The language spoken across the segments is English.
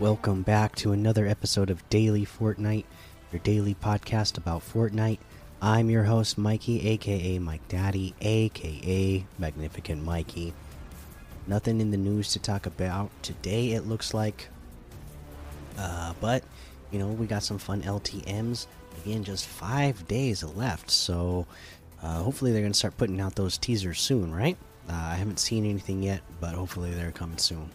Welcome back to another episode of Daily Fortnite, your daily podcast about Fortnite. I'm your host, Mikey, aka Mike Daddy, aka Magnificent Mikey. Nothing in the news to talk about today, it looks like. Uh, but, you know, we got some fun LTMs. Again, just five days left, so uh, hopefully they're going to start putting out those teasers soon, right? Uh, I haven't seen anything yet, but hopefully they're coming soon.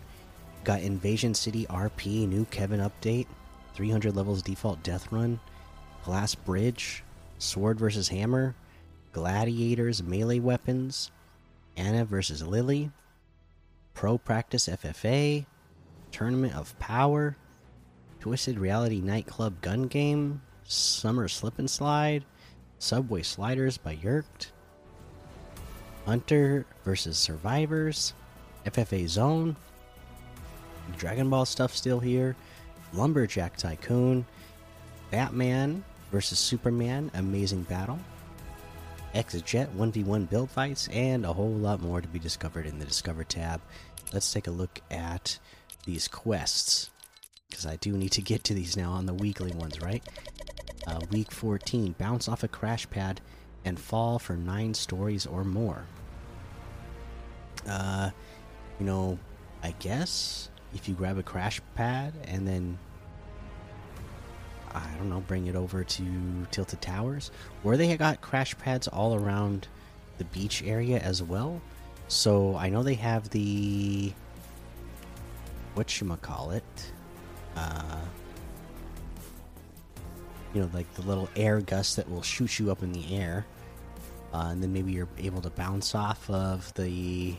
Got Invasion City RP, new Kevin update, 300 levels default death run, Glass Bridge, Sword versus Hammer, Gladiators melee weapons, Anna versus Lily, Pro Practice FFA, Tournament of Power, Twisted Reality Nightclub Gun Game, Summer Slip and Slide, Subway Sliders by Yerked, Hunter versus Survivors, FFA Zone, Dragon Ball stuff still here, Lumberjack Tycoon, Batman versus Superman Amazing Battle, X Jet 1v1 build fights, and a whole lot more to be discovered in the Discover tab. Let's take a look at these quests because I do need to get to these now on the weekly ones, right? Uh, week 14 bounce off a crash pad and fall for nine stories or more. Uh, you know, I guess if you grab a crash pad and then I don't know, bring it over to Tilted Towers, where they got crash pads all around the beach area as well. So I know they have the what you call it, uh, you know, like the little air gust that will shoot you up in the air, uh, and then maybe you're able to bounce off of the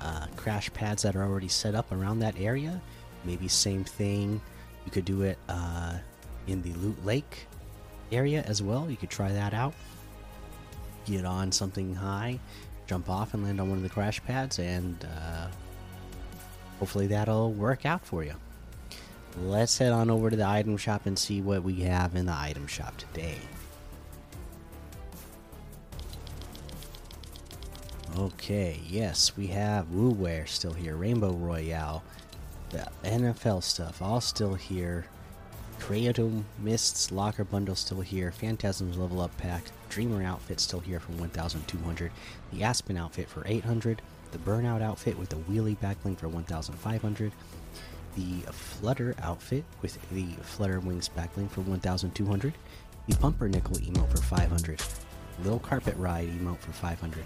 uh, crash pads that are already set up around that area. Maybe same thing. You could do it uh, in the Loot Lake area as well. You could try that out. Get on something high, jump off and land on one of the crash pads, and uh, hopefully that'll work out for you. Let's head on over to the item shop and see what we have in the item shop today. Okay, yes, we have WooWare still here, Rainbow Royale, the NFL stuff all still here, Creative Mists Locker Bundle still here, Phantasm's Level Up Pack, Dreamer Outfit still here for 1,200, the Aspen Outfit for 800, the Burnout Outfit with the Wheelie Backbling for 1,500, the Flutter Outfit with the Flutter Wings Backbling for 1,200, the Pumpernickel emote for 500, Little Carpet Ride emote for 500.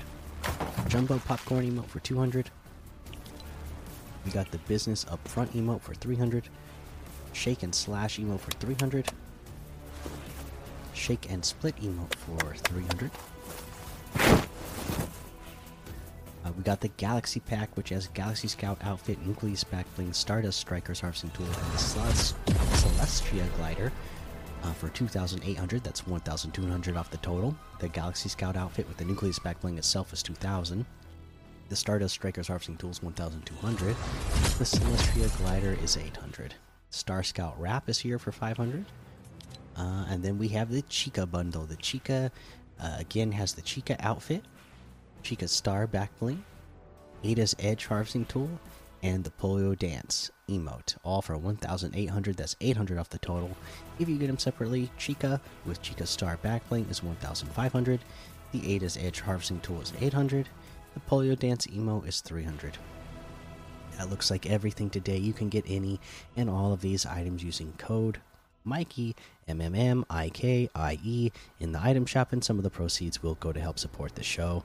Jumbo Popcorn emote for 200. We got the Business Up Front emote for 300. Shake and Slash emote for 300. Shake and Split emote for 300. Uh, we got the Galaxy Pack, which has Galaxy Scout outfit, Nucleus Back Stardust Strikers Harvesting Tool, and the Celestria Glider uh, for 2,800. That's 1,200 off the total. The Galaxy Scout outfit with the Nucleus Backbling itself is 2,000. The Stardust Strikers Harvesting Tool is 1,200. The Celestria Glider is 800. Star Scout Wrap is here for 500. Uh, and then we have the Chica bundle. The Chica, uh, again, has the Chica outfit, Chica Star Backbling, Ada's Edge Harvesting Tool, and the Polio Dance emote, all for 1,800. That's 800 off the total. If you get them separately, Chica with Chica Star Backbling is 1,500. The Ada's Edge Harvesting Tool is 800. The Polio Dance emote is 300. That looks like everything today. You can get any and all of these items using code Mikey M M M I K I E in the item shop, and some of the proceeds will go to help support the show.